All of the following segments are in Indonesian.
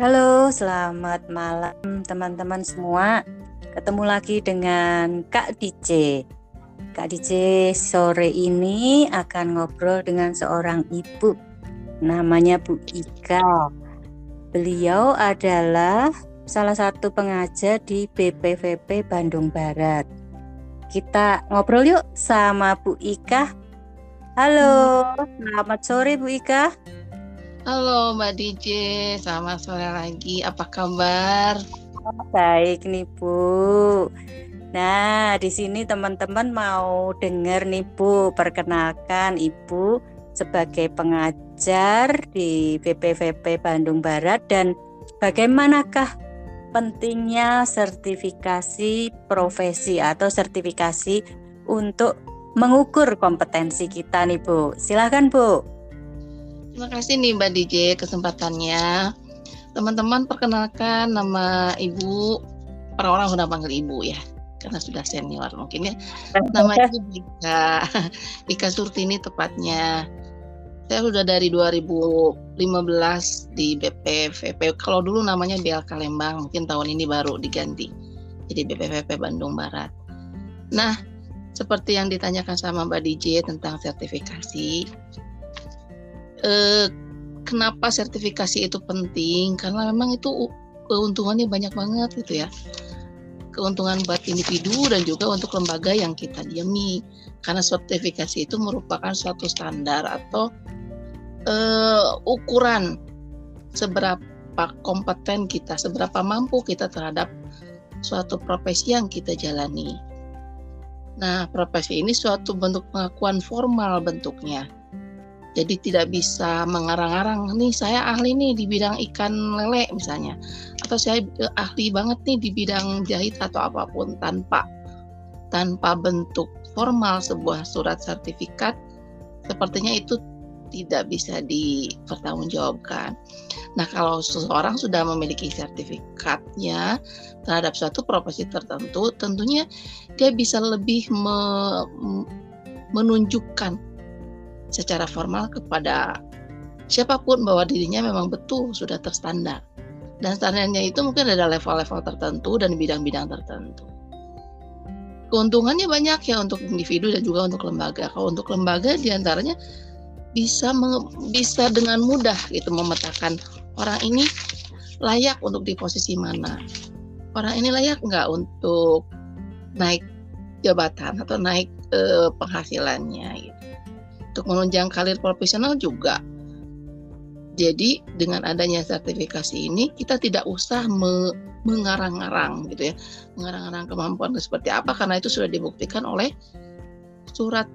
Halo, selamat malam teman-teman semua. Ketemu lagi dengan Kak DJ. Kak DJ sore ini akan ngobrol dengan seorang ibu. Namanya Bu Ika. Beliau adalah salah satu pengajar di BPVP Bandung Barat. Kita ngobrol yuk sama Bu Ika. Halo, selamat sore Bu Ika. Halo Mbak DJ, selamat sore lagi. Apa kabar? Baik nih Bu. Nah, di sini teman-teman mau dengar nih Bu, perkenalkan Ibu sebagai pengajar di BPVP Bandung Barat dan bagaimanakah pentingnya sertifikasi profesi atau sertifikasi untuk mengukur kompetensi kita nih Bu. Silahkan Bu. Terima kasih nih Mbak DJ kesempatannya. Teman-teman perkenalkan nama Ibu, orang-orang sudah panggil Ibu ya, karena sudah senior mungkin ya. Namanya Ibu Ika, Ika Surtini tepatnya. Saya sudah dari 2015 di BPVP. Kalau dulu namanya BLK Lembang, mungkin tahun ini baru diganti. Jadi BPVP Bandung Barat. Nah, seperti yang ditanyakan sama Mbak DJ tentang sertifikasi, eh, kenapa sertifikasi itu penting? Karena memang itu keuntungannya banyak banget gitu ya. Keuntungan buat individu dan juga untuk lembaga yang kita diami. Karena sertifikasi itu merupakan suatu standar atau uh, ukuran seberapa kompeten kita, seberapa mampu kita terhadap suatu profesi yang kita jalani. Nah, profesi ini suatu bentuk pengakuan formal bentuknya jadi tidak bisa mengarang-arang nih saya ahli nih di bidang ikan lele misalnya atau saya eh, ahli banget nih di bidang jahit atau apa pun tanpa tanpa bentuk formal sebuah surat sertifikat sepertinya itu tidak bisa dipertanggungjawabkan. Nah, kalau seseorang sudah memiliki sertifikatnya terhadap suatu profesi tertentu, tentunya dia bisa lebih me, menunjukkan secara formal kepada siapa pun bahwa dirinya memang betul sudah terstandar. Dan standarnya itu mungkin ada level-level tertentu dan bidang-bidang tertentu. Keuntungannya banyak ya untuk individu dan juga untuk lembaga. Kalau untuk lembaga di antaranya bisa bisa dengan mudah gitu memetakan orang ini layak untuk di posisi mana. Orang ini layak nggak untuk naik jabatan atau naik eh, penghasilannya gitu untuk menunjang karir profesional juga. Jadi dengan adanya sertifikasi ini kita tidak usah me mengarang-arang gitu ya, mengarang-arang kemampuan seperti apa karena itu sudah dibuktikan oleh surat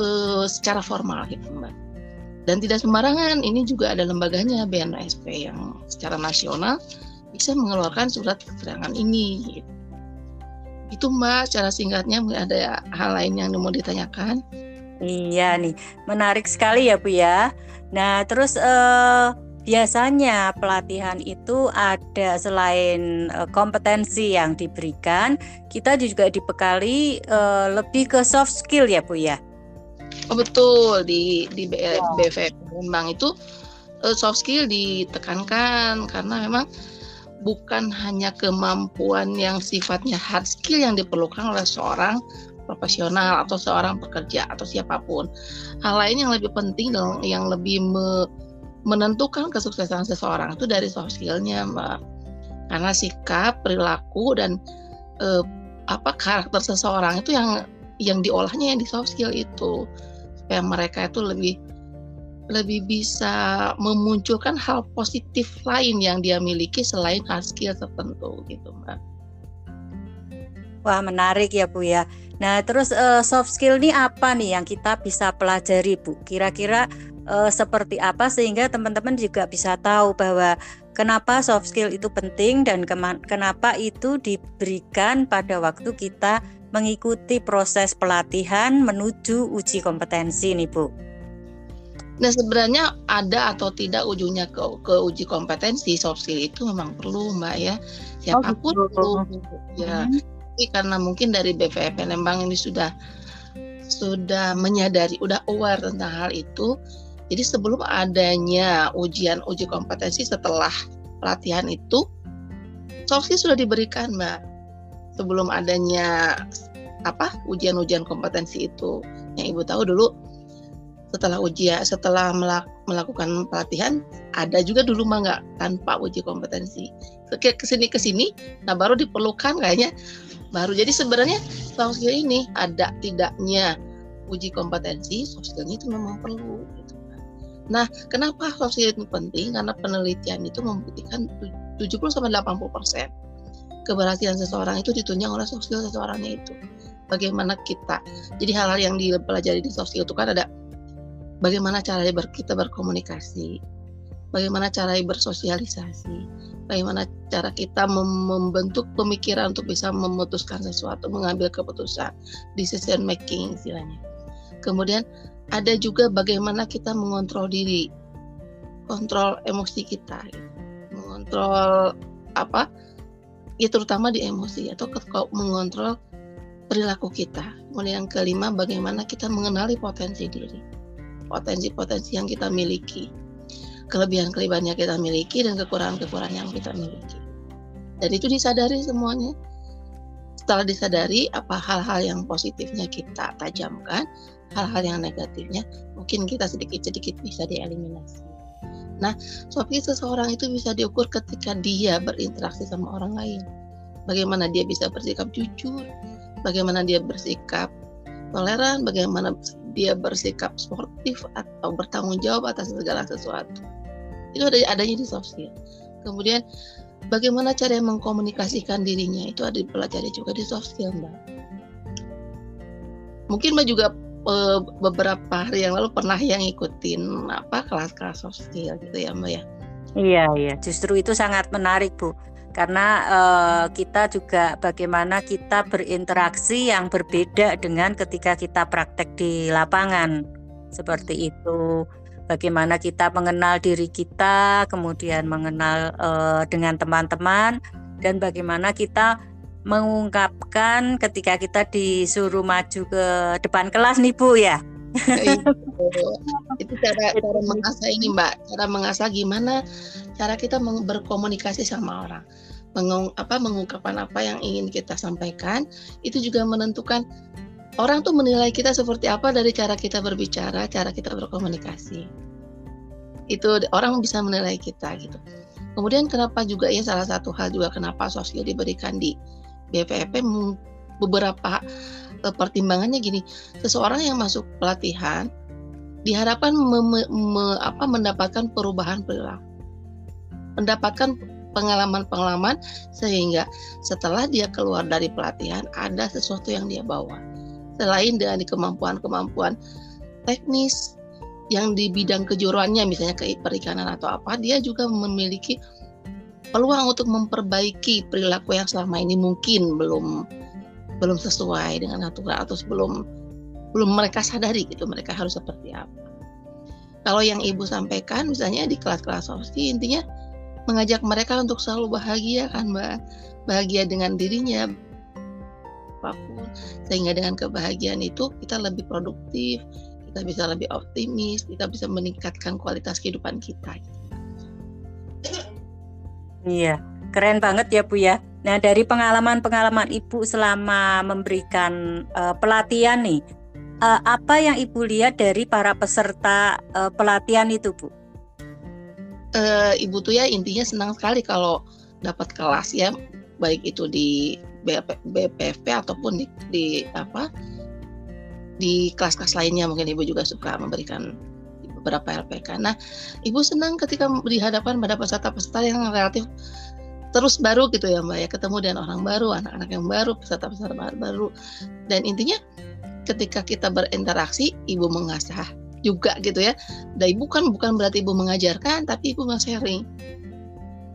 e, secara formal gitu mbak. Dan tidak sembarangan, ini juga ada lembaganya BNSP yang secara nasional bisa mengeluarkan surat keterangan ini. Gitu. Itu mbak, secara singkatnya ada hal lain yang mau ditanyakan. Iya nih, menarik sekali ya Bu ya. Nah, terus eh, biasanya pelatihan itu ada selain eh, kompetensi yang diberikan, kita juga dibekali eh, lebih ke soft skill ya Bu ya. Oh betul di di BVP Lembang itu eh, soft skill ditekankan karena memang bukan hanya kemampuan yang sifatnya hard skill yang diperlukan oleh seorang profesional atau seorang pekerja atau siapa pun. Hal lain yang lebih penting dan yang lebih me menentukan kesuksesan seseorang itu dari soft skillnya, Mbak. Karena sikap, perilaku dan eh, apa karakter seseorang itu yang yang diolahnya yang di soft skill itu supaya mereka itu lebih lebih bisa memunculkan hal positif lain yang dia miliki selain hard skill tertentu gitu mbak. Wah menarik ya Bu ya. Nah, terus uh, soft skill ini apa nih yang kita bisa pelajari, Bu? Kira-kira uh, seperti apa sehingga teman-teman juga bisa tahu bahwa kenapa soft skill itu penting dan kenapa itu diberikan pada waktu kita mengikuti proses pelatihan menuju uji kompetensi nih, Bu. Nah sebenarnya ada atau tidak ujungnya ke, ke uji kompetensi soft skill itu memang perlu mbak ya siapa pun oh, gitu. perlu ya hmm tapi karena mungkin dari BVP Lembang ini sudah sudah menyadari, udah aware tentang hal itu. Jadi sebelum adanya ujian uji kompetensi setelah pelatihan itu soft sudah diberikan mbak. Sebelum adanya apa ujian-ujian kompetensi itu. Yang ibu tahu dulu setelah ujian setelah melak, melakukan pelatihan ada juga dulu mah nggak? Tanpa uji kompetensi. Ke sini ke sini nah baru diperlukan kayaknya baru. Jadi sebenarnya soft skill ini ada tidaknya uji kompetensi soft skill itu memang perlu gitu. nah kenapa soft skill itu penting? Karena penelitian itu membuktikan 70 sampai 80 persen keberhasilan seseorang itu ditunjang oleh soft skill seseorangnya itu. Bagaimana kita jadi hal-hal yang dipelajari di soft skill itu kan ada bagaimana cara kita berkomunikasi, bagaimana cara bersosialisasi, bagaimana cara kita membentuk pemikiran untuk bisa memutuskan sesuatu, mengambil keputusan, decision making istilahnya. Kemudian ada juga bagaimana kita mengontrol diri, kontrol emosi kita, mengontrol apa? Ya terutama di emosi atau mengontrol perilaku kita. Kemudian yang kelima, bagaimana kita mengenali potensi diri potensi-potensi yang kita miliki, kelebihan-kelebihan yang kita miliki dan kekurangan-kekurangan yang kita miliki. Dan itu disadari semuanya. Setelah disadari apa hal-hal yang positifnya kita tajamkan, hal-hal yang negatifnya mungkin kita sedikit-sedikit bisa dieliminasi. Nah, sofi seseorang itu bisa diukur ketika dia berinteraksi sama orang lain. Bagaimana dia bisa bersikap jujur, bagaimana dia bersikap toleran, bagaimana dia bersikap sportif atau bertanggung jawab atas segala sesuatu. Itu ada adanya di soft skill. Kemudian bagaimana cara mengkomunikasikan dirinya itu ada dipelajari juga di soft skill, Mbak. Mungkin Mbak juga e, beberapa hari yang lalu pernah yang ngikutin apa kelas-kelas soft skill gitu ya, Mbak ya. Iya, iya. Justru itu sangat menarik, Bu karena uh, kita juga bagaimana kita berinteraksi yang berbeda dengan ketika kita praktek di lapangan seperti itu bagaimana kita mengenal diri kita kemudian mengenal uh, dengan teman-teman dan bagaimana kita mengungkapkan ketika kita disuruh maju ke depan kelas nih Bu ya? Itu, itu cara cara mengasah ini Mbak. Cara mengasah gimana cara kita berkomunikasi sama orang. Mengung, apa mengungkapkan apa yang ingin kita sampaikan itu juga menentukan orang tuh menilai kita seperti apa dari cara kita berbicara cara kita berkomunikasi. Itu orang bisa menilai kita gitu. Kemudian kenapa juga ya salah satu hal juga kenapa sosial diberikan di BPP beberapa eh, pertimbangannya gini. Seseorang yang masuk pelatihan diharapkan me, me, apa, mendapatkan perubahan perilaku. Mendapatkan pengalaman-pengalaman sehingga setelah dia keluar dari pelatihan ada sesuatu yang dia bawa. Selain dari kemampuan-kemampuan teknis yang di bidang kejuruannya misalnya ke perikanan atau apa, dia juga memiliki peluang untuk memperbaiki perilaku yang selama ini mungkin belum belum sesuai dengan aturan atau belum belum mereka sadari gitu mereka harus seperti apa. Kalau yang ibu sampaikan misalnya di kelas-kelas sofi intinya mengajak mereka untuk selalu bahagia kan mbak bahagia dengan dirinya apa pun sehingga dengan kebahagiaan itu kita lebih produktif kita bisa lebih optimis kita bisa meningkatkan kualitas kehidupan kita. Iya keren banget ya bu ya. Nah dari pengalaman-pengalaman ibu selama memberikan uh, pelatihan nih uh, apa yang ibu lihat dari para peserta uh, pelatihan itu bu? Uh, ibu tuh ya intinya senang sekali kalau dapat kelas ya baik itu di BPP ataupun di, di apa di kelas-kelas lainnya mungkin ibu juga suka memberikan beberapa LPK. Nah, ibu senang ketika dihadapkan pada peserta-peserta yang relatif terus baru gitu ya mbak ya ketemu dengan orang baru, anak-anak yang baru, peserta-peserta baru dan intinya ketika kita berinteraksi, ibu mengasah juga gitu ya. Dan ibu kan bukan berarti ibu mengajarkan, tapi ibu nge-sharing.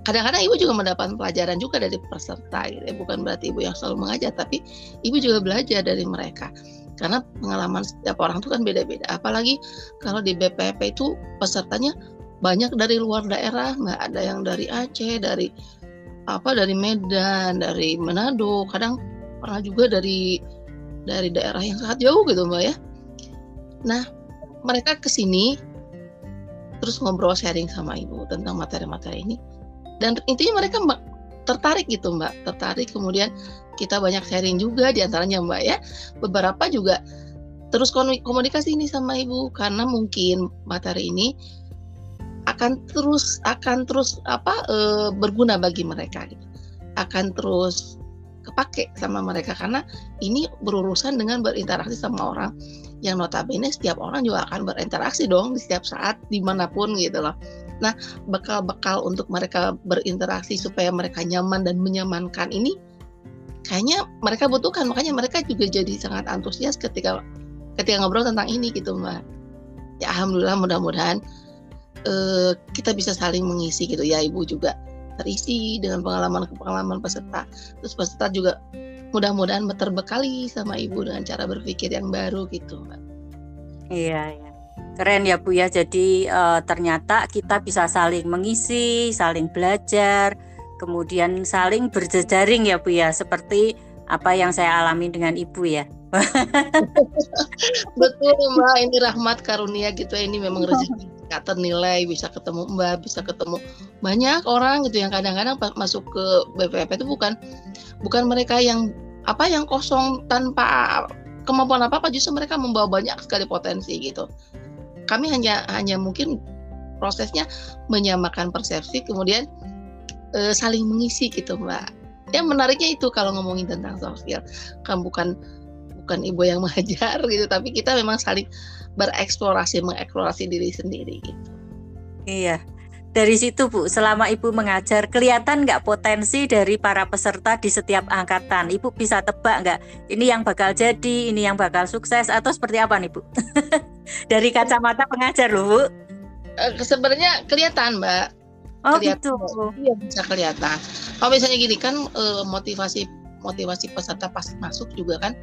Kadang-kadang ibu juga mendapat pelajaran juga dari peserta gitu ya. Bukan berarti ibu yang selalu mengajar, tapi ibu juga belajar dari mereka. Karena pengalaman setiap orang itu kan beda-beda. Apalagi kalau di BPP itu pesertanya banyak dari luar daerah, nggak ada yang dari Aceh, dari apa dari Medan, dari Manado, kadang pernah juga dari dari daerah yang sangat jauh gitu mbak ya. Nah mereka ke sini terus ngobrol sharing sama ibu tentang materi-materi ini dan intinya mereka mbak tertarik gitu mbak tertarik. Kemudian kita banyak sharing juga di antaranya mbak ya. Beberapa juga terus komunikasi ini sama ibu karena mungkin materi ini akan terus akan terus apa e, berguna bagi mereka gitu. Akan terus kepake sama mereka karena ini berurusan dengan berinteraksi sama orang yang notabene setiap orang juga akan berinteraksi dong di setiap saat di mana pun gitu loh Nah, bekal-bekal untuk mereka berinteraksi supaya mereka nyaman dan menyamankan ini kayaknya mereka butuhkan. Makanya mereka juga jadi sangat antusias ketika ketika ngobrol tentang ini gitu, Mbak. Ya alhamdulillah mudah-mudahan uh, kita bisa saling mengisi gitu ya, Ibu juga terisi dengan pengalaman-pengalaman peserta. Terus peserta juga mudah-mudahan terbekali sama Ibu dengan cara berpikir yang baru gitu, Mbak. Iya, iya. Keren ya Bu ya. Jadi uh, ternyata kita bisa saling mengisi, saling belajar, kemudian saling berjejaring ya Bu ya. Seperti apa yang saya alami dengan Ibu ya. Betul Mbak, ini rahmat karunia gitu ya. Ini memang rezeki nggak ternilai bisa ketemu Mbak, bisa ketemu banyak orang gitu yang kadang-kadang masuk ke BPP itu bukan bukan mereka yang apa yang kosong tanpa kemampuan apa apa justru mereka membawa banyak sekali potensi gitu kami hanya hanya mungkin prosesnya menyamakan persepsi kemudian e, saling mengisi gitu mbak. Yang menariknya itu kalau ngomongin tentang soft kan bukan bukan ibu yang mengajar gitu tapi kita memang saling bereksplorasi mengeksplorasi diri sendiri gitu. Iya dari situ Bu, selama Ibu mengajar, kelihatan nggak potensi dari para peserta di setiap angkatan? Ibu bisa tebak nggak? Ini yang bakal jadi, ini yang bakal sukses, atau seperti apa nih Bu? dari kacamata pengajar loh Bu. Uh, Sebenarnya kelihatan Mbak. Oh kelihatan. gitu. Iya bisa kelihatan. Kalau misalnya gini kan uh, motivasi motivasi peserta pas masuk juga kan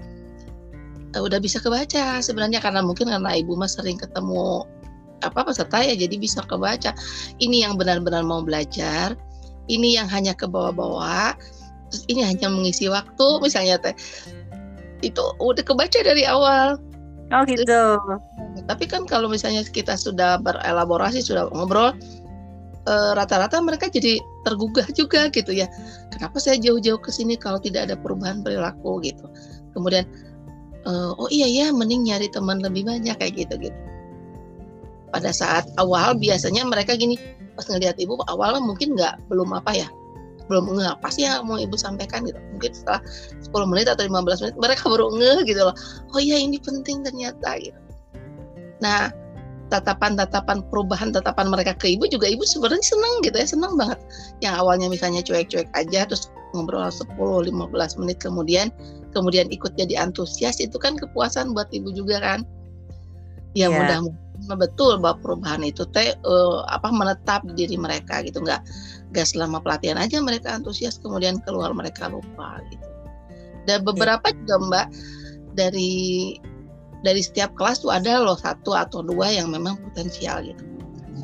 uh, udah bisa kebaca sebenarnya karena mungkin karena ibu mas sering ketemu apa peserta ya jadi bisa kebaca. Ini yang benar-benar mau belajar ini yang hanya ke bawah-bawah terus ini hanya mengisi waktu misalnya teh. Itu udah kebaca dari awal. Oh gitu. Tapi kan kalau misalnya kita sudah berelaborasi sudah ngobrol eh, rata-rata e, mereka jadi tergugah juga gitu ya. Kenapa saya jauh-jauh ke sini kalau tidak ada perubahan perilaku gitu? Kemudian e, oh iya ya mending nyari teman lebih banyak kayak gitu gitu pada saat awal biasanya mereka gini pas ngelihat ibu awalnya mungkin nggak belum apa ya belum nggak pasti ya mau ibu sampaikan gitu. Mungkin setelah 10 menit atau 15 menit mereka baru ngeh gitu loh. Oh iya ini penting ternyata gitu. Nah tatapan-tatapan perubahan tatapan mereka ke ibu juga ibu sebenarnya senang gitu ya senang banget. Yang awalnya misalnya cuek-cuek aja terus ngobrol 10-15 menit kemudian kemudian ikut jadi antusias itu kan kepuasan buat ibu juga kan. Ya yeah. mudah-mudahan betul bahwa perubahan itu teh uh, apa menetap di diri mereka gitu. Nggak nggak selama pelatihan aja mereka antusias kemudian keluar mereka lupa gitu. Dan beberapa juga mbak dari dari setiap kelas tuh ada loh satu atau dua yang memang potensial gitu.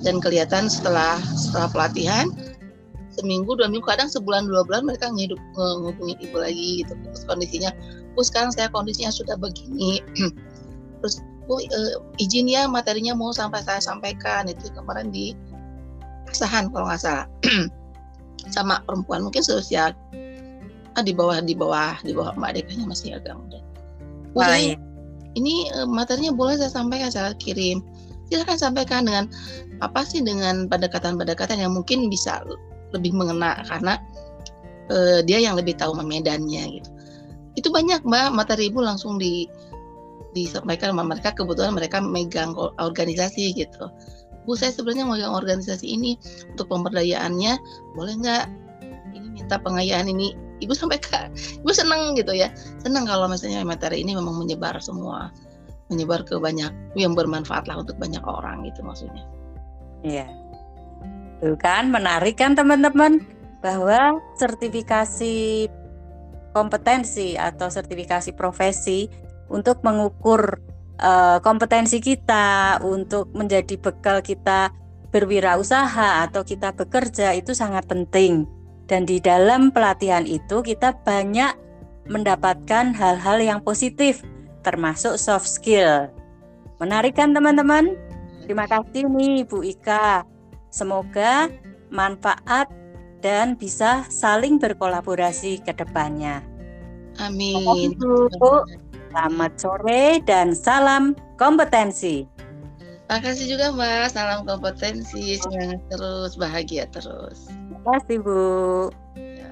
Dan kelihatan setelah setelah pelatihan seminggu dua minggu kadang sebulan dua bulan mereka ngidup ngehubungin ibu lagi gitu. Terus kondisinya oh sekarang saya kondisinya sudah begini. Terus bu uh, izin ya materinya mau sampai saya sampaikan. Itu kemarin di asahan kalau nggak salah. Sama perempuan mungkin seusia ah, di bawah di bawah di bawah mbak dekanya masih agak muda. Bu, ini uh, materinya boleh saya sampaikan saya kirim. Silahkan sampaikan dengan apa sih dengan pendekatan-pendekatan yang mungkin bisa lebih mengena karena uh, dia yang lebih tahu medannya gitu. Itu banyak mbak. Materi ibu langsung di disampaikan sama mereka kebetulan mereka megang organisasi gitu. Bu saya sebenarnya megang organisasi ini untuk pemberdayaannya. Boleh nggak ini minta pengayaan ini? Ibu sampaikan ibu senang gitu ya. Senang kalau misalnya materi ini memang menyebar semua menyebar ke banyak yang bermanfaat lah untuk banyak orang gitu maksudnya. Iya. Tuh kan menarik kan teman-teman? Bahwa sertifikasi kompetensi atau sertifikasi profesi untuk mengukur uh, kompetensi kita, untuk menjadi bekal kita berwirausaha atau kita bekerja itu sangat penting. Dan di dalam pelatihan itu kita banyak mendapatkan hal-hal yang positif termasuk soft skill. Menarik kan teman-teman? Terima kasih nih Bu Ika. Semoga manfaat dan bisa saling berkolaborasi ke depannya. Amin. Bu, Selamat sore dan salam kompetensi. Makasih juga Mas, salam kompetensi, semangat terus, bahagia terus. Terima kasih Bu. Ya.